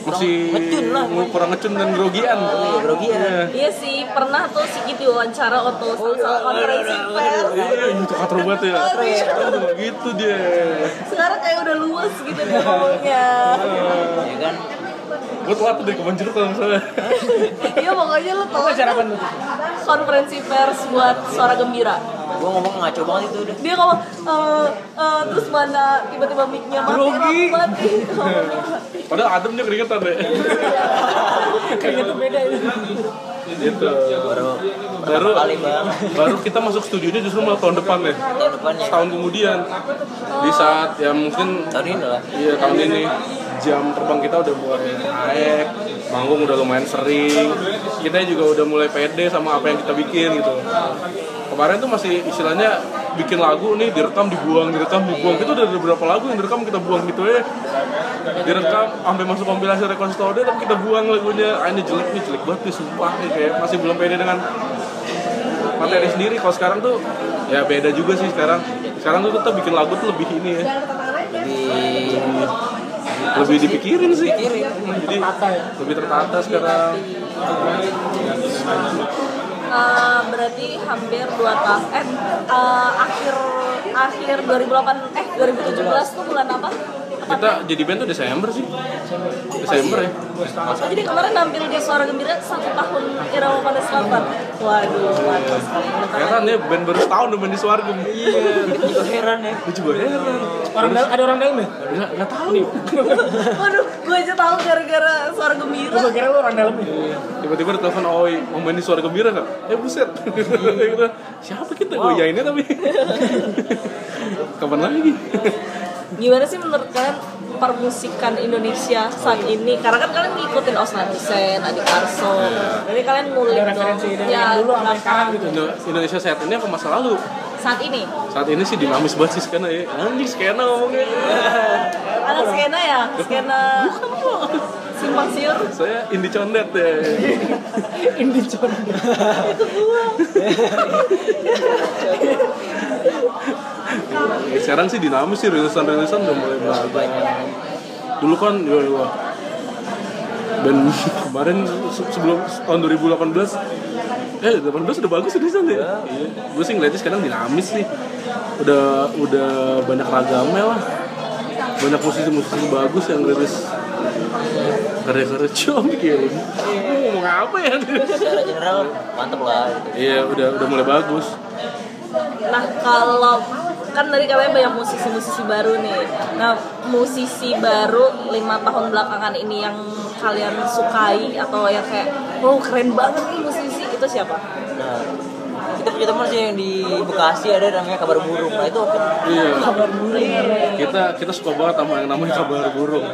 Masih ngecun lah. kurang ngecun dan grogian. Iya, grogian. Iya. Iya sih, pernah tuh Sigit diwawancara waktu salah konferensi pers. Iya, itu katro banget ya. Gitu dia. Sekarang kayak udah luas gitu dia ngomongnya. Ya kan Gue telat dari kebun jeruk kalau misalnya. Iya pokoknya lu tau apa tuh? konferensi pers buat suara gembira. Gue ngomong ngaco banget itu udah Dia ngomong, eh, eh, terus mana tiba-tiba mic-nya mati, Grogi. lampu mati. Padahal adem dia keringetan deh. Tuh beda itu. Gitu. Baru Baru kali bang baru kita masuk studionya justru malah tahun depan ya. Tahun depannya Setahun kemudian di saat ya mungkin Tahun ini lah Iya tahun ini jam terbang kita udah mulai naik, manggung udah lumayan sering, kita juga udah mulai pede sama apa yang kita bikin gitu. Kemarin tuh masih istilahnya bikin lagu nih direkam dibuang direkam dibuang. Itu udah ada beberapa lagu yang direkam kita buang gitu ya. Direkam sampai masuk kompilasi rekon studio tapi kita buang lagunya. Ah ini jelek nih jelek banget nih sumpah nih kayak masih belum pede dengan materi sendiri. Kalau sekarang tuh ya beda juga sih sekarang. Sekarang tuh kita bikin lagu tuh lebih ini ya. Lebih lebih dipikirin sih. Jadi lebih tertata sekarang Eh, berarti hampir 2 tahun eh eh, akhir akhir 2008 eh 2017 tuh bulan apa? Kita jadi band tuh Desember sih. Desember ya. Oh, jadi kemarin nampil di Suara Gembira satu tahun Irama pada Selatan. Waduh, mantap heran ya band baru setahun udah di Suargem Iya, kita juga heran ya. gue juga heran. Orang dal- ada orang dalam ya? nggak nggak tahu. Nih Waduh, gue aja tahu gara-gara Suara Gembira. Gue kira lu orang dalam ya? tiba-tiba telepon Oi mau main di Suara Gembira nggak? Eh buset. Siapa kita? Gue yainnya tapi. Kapan lagi Gimana sih menurut kalian permusikan Indonesia saat ini? Karena kan kalian ngikutin Osman Hussein, Adi Karso. Jadi kalian ngulik Ada dong. referensi dari Ya, dulu sekarang gitu. Indo- Indonesia saat ini apa masa lalu Saat ini. saat ini sih dinamis banget sih skena ya anjing skena ngomongnya Anak skena ya? Skena simpang siur. saya indie condet ya Indie John. Itu gua. Ya, sekarang sih dinamis sih rilisan-rilisan udah mulai banyak dulu kan ya, ya, dan kemarin se- sebelum tahun 2018 eh 18 udah bagus rilisan ya. Iya. gue sih ngeliatnya sekarang dinamis sih. Udah udah banyak ragamnya lah. Banyak musisi-musisi bagus yang rilis karya-karya comik ya lu Gua ngomong apa ya? Secara general mantep lah gitu. iya udah udah mulai bagus. Nah kalau kan dari kalian banyak musisi-musisi baru nih. Nah musisi baru lima tahun belakangan ini yang kalian sukai atau yang kayak oh keren banget nih musisi itu siapa? Nah, kita punya teman sih yang di Bekasi ada namanya kabar burung. Nah itu oke. iya kita kita suka banget sama yang namanya kabar burung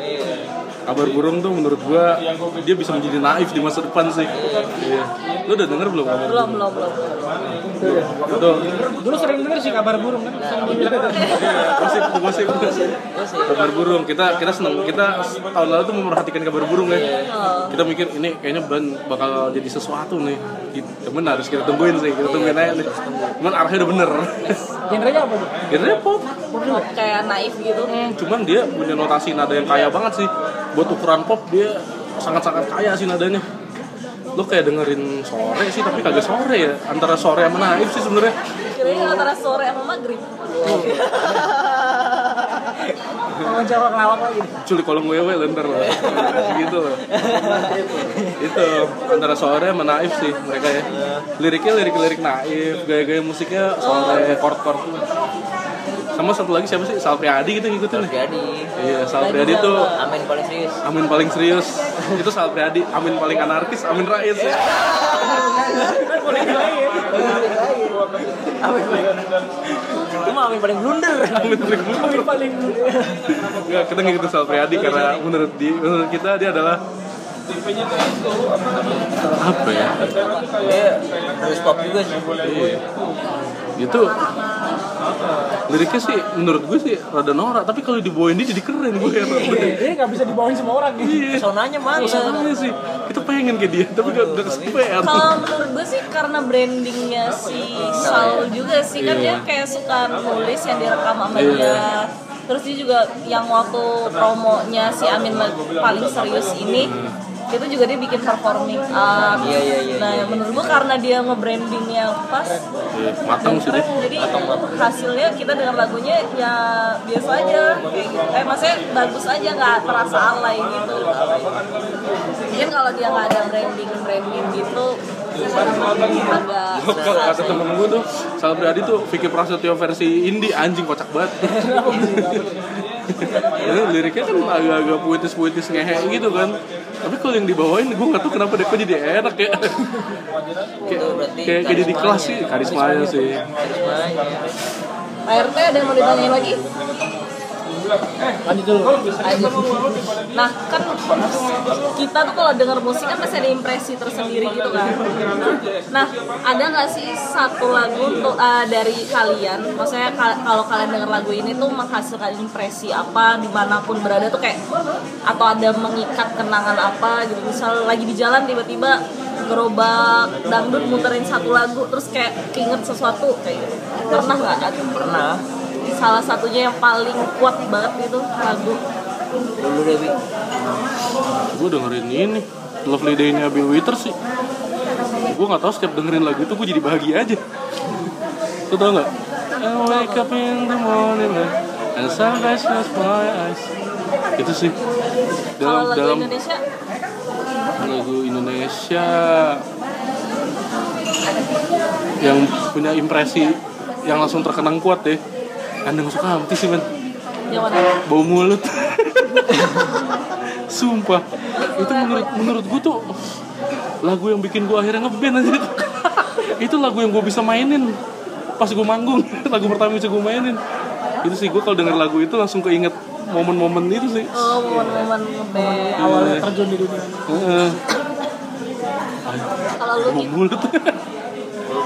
kabar burung tuh menurut gua dia bisa menjadi naif di masa depan sih. Iya. Lu udah denger belum? Kabar Belum belum belum. itu Dulu sering denger sih kabar burung kan. Sering dibilang gosip gosip. Kabar burung. Kita kita seneng. Kita tahun lalu tuh memperhatikan kabar burung ya kita mikir ini kayaknya band bakal jadi sesuatu nih temen harus kita tungguin sih kita tungguin aja nih cuman arahnya udah bener. Genrenya apa tuh? Akhirnya pop. Kayak naif gitu. cuman dia punya notasi nada yang kaya banget sih. Buat ukuran pop dia sangat-sangat kaya sih nadanya. Lu kayak dengerin sore sih tapi kagak sore ya. Antara sore sama naif sih sebenarnya. Kira-kira antara sore sama maghrib. Mau Jawa ngelawak lagi. culik kolong wewe lenter lah gitu loh itu antara sore sama naif sih mereka ya. Liriknya lirik lirik naif gaya-gaya musiknya sore chord chord sama satu lagi siapa sih? Sal Priadi gitu ngikutin. Nih Jadi iya Sal Priadi tuh Amin paling serius. Amin paling serius. Itu Sal Priadi Amin paling anarkis Amin Rais. Ya Amin paling. Itu mah Amin paling blunder. Amin paling mundur Paling Enggak, kita ngikutin Sal Priadi karena menurut di menurut kita dia adalah apa ya Dia harus pop juga sih. Iya. itu liriknya sih menurut gue sih rada norak tapi kalau dibawain dia jadi keren gue heran Dia nggak bisa dibawain semua orang gitu. iya Pesonanya mantap. Masalahnya sih kita pengen kayak dia tapi gak, gak kesepean Kalau menurut gue sih karena brandingnya si Sal juga sih kan Iya. dia kayak suka nulis yang direkam sama Iya. dia. Terus dia juga yang waktu promonya si Amin paling serius ini itu juga dia bikin performing art. Iya, iya, iya, Nah, menurut gue karena dia nge-brandingnya pas, Iya, matang sih jadi hasilnya kita dengar lagunya ya biasa aja kayak gitu. Eh maksudnya bagus aja nggak terasa alay gitu. Mungkin kalau dia nggak ada branding branding gitu kalau kata temen gue tuh Sal Priadi tuh Vicky Prasetyo versi indie anjing kocak banget Ya, liriknya kan agak-agak puitis-puitis ngehe gitu kan tapi kalau yang dibawain gue nggak tahu kenapa deh kok jadi enak ya kayak kayak kayak di kelas sih karismanya sih Karismanya. Pak RT ada yang mau ditanyain lagi? Lanjut dulu. Nah kan kita tuh kalau denger musik kan pasti ada impresi tersendiri gitu kan. Nah ada nggak sih satu lagu untuk uh, dari kalian? Maksudnya kal- kalau kalian denger lagu ini tuh menghasilkan impresi apa di mana pun berada tuh kayak atau ada mengikat kenangan apa gitu. Misal lagi di jalan tiba-tiba gerobak dangdut muterin satu lagu terus kayak keinget sesuatu kayak gitu. Pernah nggak? Pernah. Salah satunya yang paling kuat banget itu lagu Dulu deh, Bi. gue dengerin ini Lovely Day-nya Bill Withers sih. Gue nggak tahu setiap dengerin lagu itu gue jadi bahagia aja. Lo tau nggak? I wake up in the morning and sunrise fills my eyes. Itu sih. Kalau dalam lagu dalam Indonesia? Lagu Indonesia. Yang punya impresi yang langsung terkenang kuat deh Kandang suka mati sih men yang mana? bau mulut. Sumpah. Itu menurut menurut gue tuh lagu yang bikin gue akhirnya ngeband aja itu. Lagu yang gue bisa mainin pas gue manggung. Lagu pertama bisa gue mainin. Itu sih gue kalau denger lagu itu langsung keinget momen-momen itu sih. Oh, momen-momen ngeband. awalnya terjun di dunia. Heeh. Kalau lu bau Ki, mulut. Kalau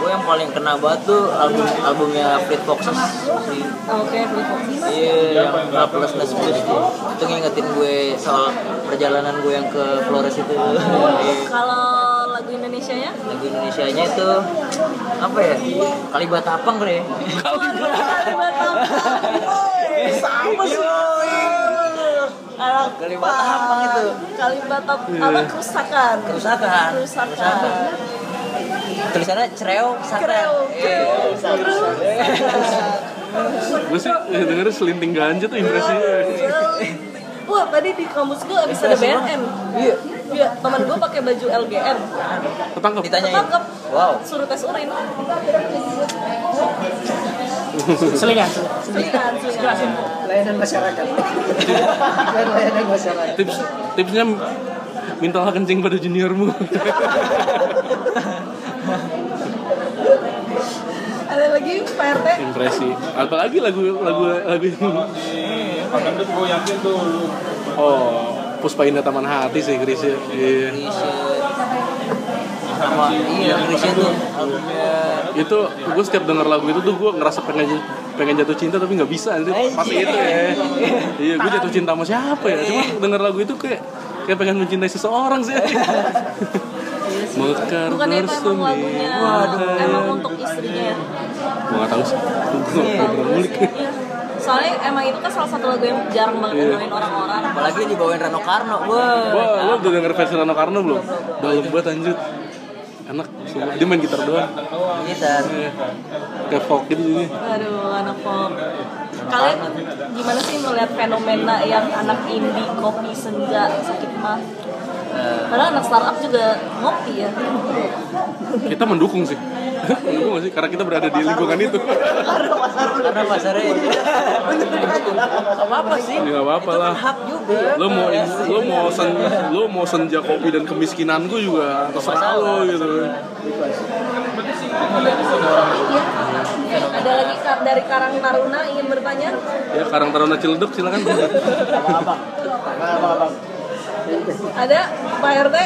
gue yang paling kena banget tuh album albumnya Fleet Foxes sih. oke, Free Foxes. Iya, yang Helplessness Blues tuh. Itu ngingetin gue soal perjalanan gue yang ke Flores itu. Iya. Kalau lagu Indonesia-nya? Lagu Indonesianya itu apa ya? Kalibatapang kali ya. Sama sih. Kalibatapang itu. Kalibatap apa kerusakan? Kerusakan. Kerusakan. Tulisannya kreu, kreu. gue sih ya, dengerin selinting ganja tuh impresinya Wah tadi di kampus gue abis ada BNN. Iya. Iya, teman gue pakai baju LGN. ketangkep Ditanyain. Ketangkep. Wow. Suruh tes urin. selingan Selingan, selingan. layanan masyarakat layanan masyarakat tips tipsnya mintalah kencing pada juniormu lagi Pak RT. impresi. Apalagi lagu lagu lagu oh Puspa Indah Taman Hati sih Krisya iya. Krisya. Sama iya tuh. Albumnya itu gue setiap denger lagu itu tuh gue ngerasa pengen pengen jatuh cinta tapi nggak bisa anjir. Pasti itu ya. Iya gue jatuh cinta sama siapa ya? Cuma denger lagu itu kayak kayak pengen mencintai seseorang sih Mekar Bukannya itu emang lagunya bersemi emang untuk istrinya ya? gue nggak tahu sih gue nggak pernah ngulik Iya. Soalnya emang itu kan salah satu lagu yang jarang banget Iya. didengerin orang-orang. apalagi dibawain Rano Karno. Wah. Wah, lo udah denger versi Rano Karno belum? Dalam banget anjir Enak, sumpah. dia main gitar doang Gitar. Iya. Kayak folk gitu ini Aduh, anak pop. Kalian gimana sih melihat fenomena yang anak indie kopi senja sakit mah? Eh, Padahal anak startup juga ngopi ya. Kita mendukung sih. Mendukung gak sih? Karena kita berada di lingkungan itu. Karena pasarnya apa apa sih Ya, nggak apa-apa Itu lah. hak juga. Lo mau lo mau sen, lo mau senja kopi dan kemiskinanku juga terserah lo gitu. Ada lagi dari Karang Taruna ingin bertanya? Ya Karang Taruna Ciledug silakan Ada Pak RT?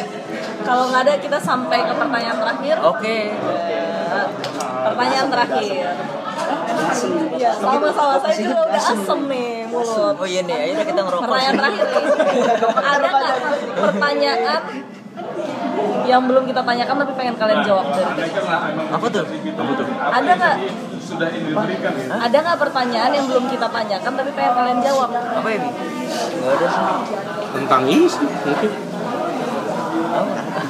Kalau nggak ada kita sampai ke pertanyaan terakhir. oke Ya, Pertanyaan terakhir. Ya, sama-sama saya juga udah asem nih mulut. oh iya nih akhirnya kita ngerokok Pertanyaan terakhir nih. Ada nggak pertanyaan yang belum kita tanyakan tapi pengen kalian jawab dari kita? apa tuh Ada nggak? Ada nggak pertanyaan yang belum kita tanyakan tapi pengen kalian jawab? apa ya Bi? nggak ada sih Tentang ini sih mungkin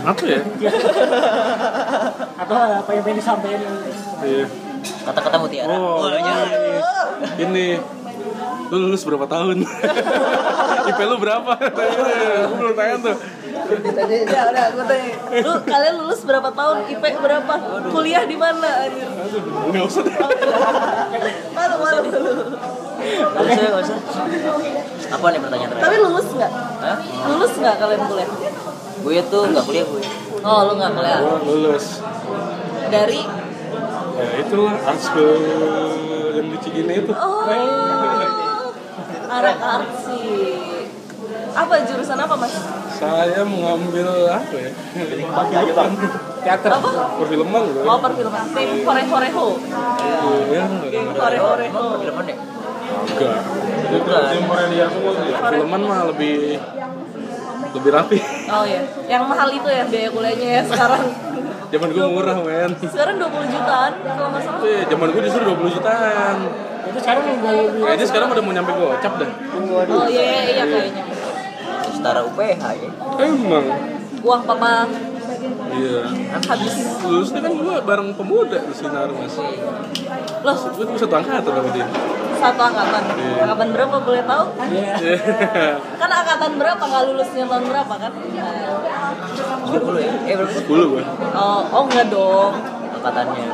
Apa ya? atau apa yang pengen disampaikan Iya kata-kata mutiara Oh, Wah, jangan. ini lu lulus berapa tahun? IP lu berapa? Gue belum tanya tuh. Ya udah, gue tanya. Lu kalian lulus berapa tahun? IP berapa? Kuliah di mana? anjir? Enggak usah deh. Malu, malu, malu. Nggak usah nggak usah apa nih pertanyaan Tapi terakhir lulus nggak? Hah? Lulus nggak kalian kuliah? gue tuh nggak kuliah gue Oh, lu nggak kuliah. Gua lulus. Dari Ya itulah art school yang di Cigine itu. oh, anak arsi. Apa jurusan apa mas? Saya mengambil apa ya? teater Apa? Perfilman gitu. Oh perfilman. Tim Kore Koreho. Iya, Koreho. emang perfilman ya enggak. Bukan mah lebih lebih rapi. Oh iya. Yang mahal itu ya biaya kuliahnya ya sekarang. Zaman gue murah, men. Sekarang 20 jutaan kalau nggak salah. Eh, zaman gue justru 20 jutaan. Itu sekarang udah lebih Kayaknya sekarang udah mau nyampe gocap dah. Oh iya iya, iya kayaknya. setara UPH ya Emang. Uang papa Iya. habis. Lulusnya kan gua bareng pemuda di sinar mas. Loh, Gua tuh satu angkatan sama dia. satu angkatan. Iya. Angkatan berapa boleh tahu? Iya. Kan angkatan berapa nggak lulusnya tahun berapa kan? 10 ya eh berapa? 10 gua. Oh, oh enggak dong. angkatannya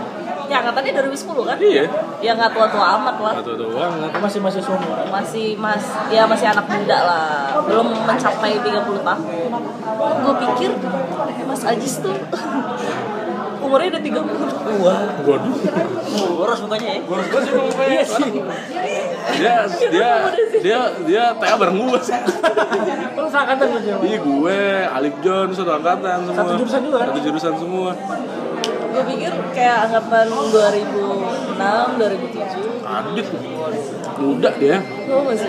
Ya angkatannya 2010 kan? Iya. Ya nggak tua-tua amat lah. Tuh banget. masih masih sumur. Masih mas, ya masih anak muda lah. Belum mencapai 30 tahun. Gue pikir Mas Ajis tuh umurnya udah 30. wah Waduh. boros mukanya ya Boros banget sih mukanya. Iya sih. Dia dia dia dia TA bareng gua sih. Lu seangkatan Jawa. Iya gue, Alif John, satu angkatan semua. Satu jurusan juga kan? Satu jurusan semua. Gue pikir kayak angkatan 2006, 2007. Adit muda dia Gue masih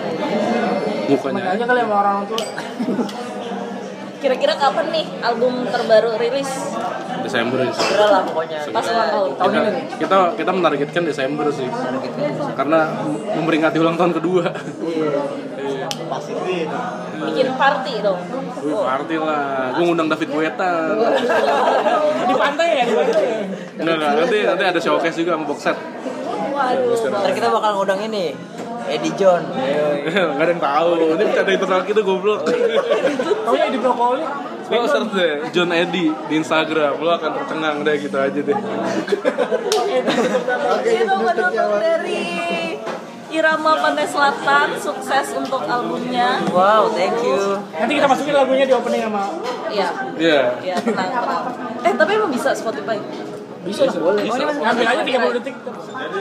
mukanya. Makanya kali sama orang tua. Kira-kira kapan nih album terbaru rilis? Desember sih. segera lah pokoknya Pas ulang tahun. Tahun Kita, ini. kita kita menargetkan Desember sih. Karena memperingati ulang tahun kedua. Iya. Bikin party dong. Wih, party lah. Gue ngundang David Guetta. Di pantai ya, di pantai. Enggak, enggak. Nanti, nanti ada showcase juga sama box set. Waduh. ntar kita bakal ngundang ini Eddie John Enggak ada yang tahu. Ini bercanda internal kita goblok. Tahu di brokoli. Lo search deh John Eddy di Instagram. Lo akan tercengang deh gitu aja deh. Itu penutup dari Irama Pantai Selatan, sukses untuk albumnya. wow thank you Nanti kita masukin lagunya di opening sama Iya, Iya. iya tenang, tenang. Eh tapi emang bisa Spotify? bisa lah. Boleh. Ngambil aja 30 detik.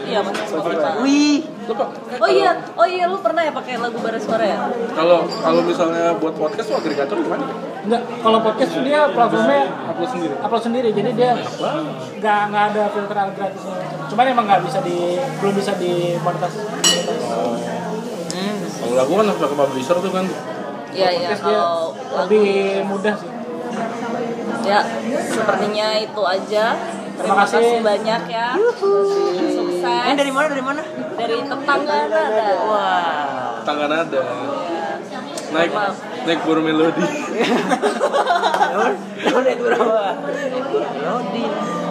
Iya masuk Spotify. wih Oh iya, oh iya lu pernah ya pakai lagu Bara Suara ya? Kalau kalau misalnya buat podcast tuh agregator gimana? Enggak, kalau podcast tuh dia platformnya Upload sendiri. upload sendiri jadi dia nggak nggak ada filter gratisnya cuman emang nggak bisa di belum bisa dimonetasi Kalau lagu kan harus pakai publisher tuh kan. Iya iya kalau lebih mudah sih ya sepertinya itu aja. Terima Terima kasih. kasih banyak ya. Sukses. ini dari mana dari mana Dari tetangga ada. wah Tangan ada. Naik naik buru melodi. Lo naik berapa? Lodi.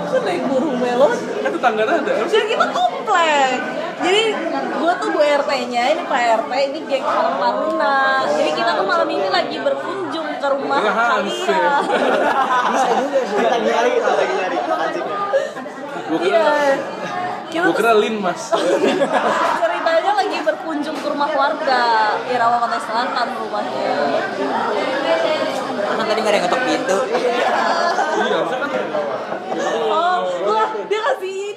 Kan naik burung melon. kan tetangga ada. Ya kita komplek. Jadi gua tuh Bu RT-nya, ini Pak RT, ini geng Salam Taruna. Jadi kita tuh malam ini lagi berkunjung ke rumah Iya, ya. kalian. Bisa juga sih. Kita nyari, lagi nyari. Anjingnya. Gue kira Iya. Kita gue tuh kira Lin mas. ceritanya lagi berkunjung ke rumah warga Irawa Pantai Selatan rumahnya. Kan tadi nggak ada yang ngetok pintu. Iya, kan Oh, wah, dia kasih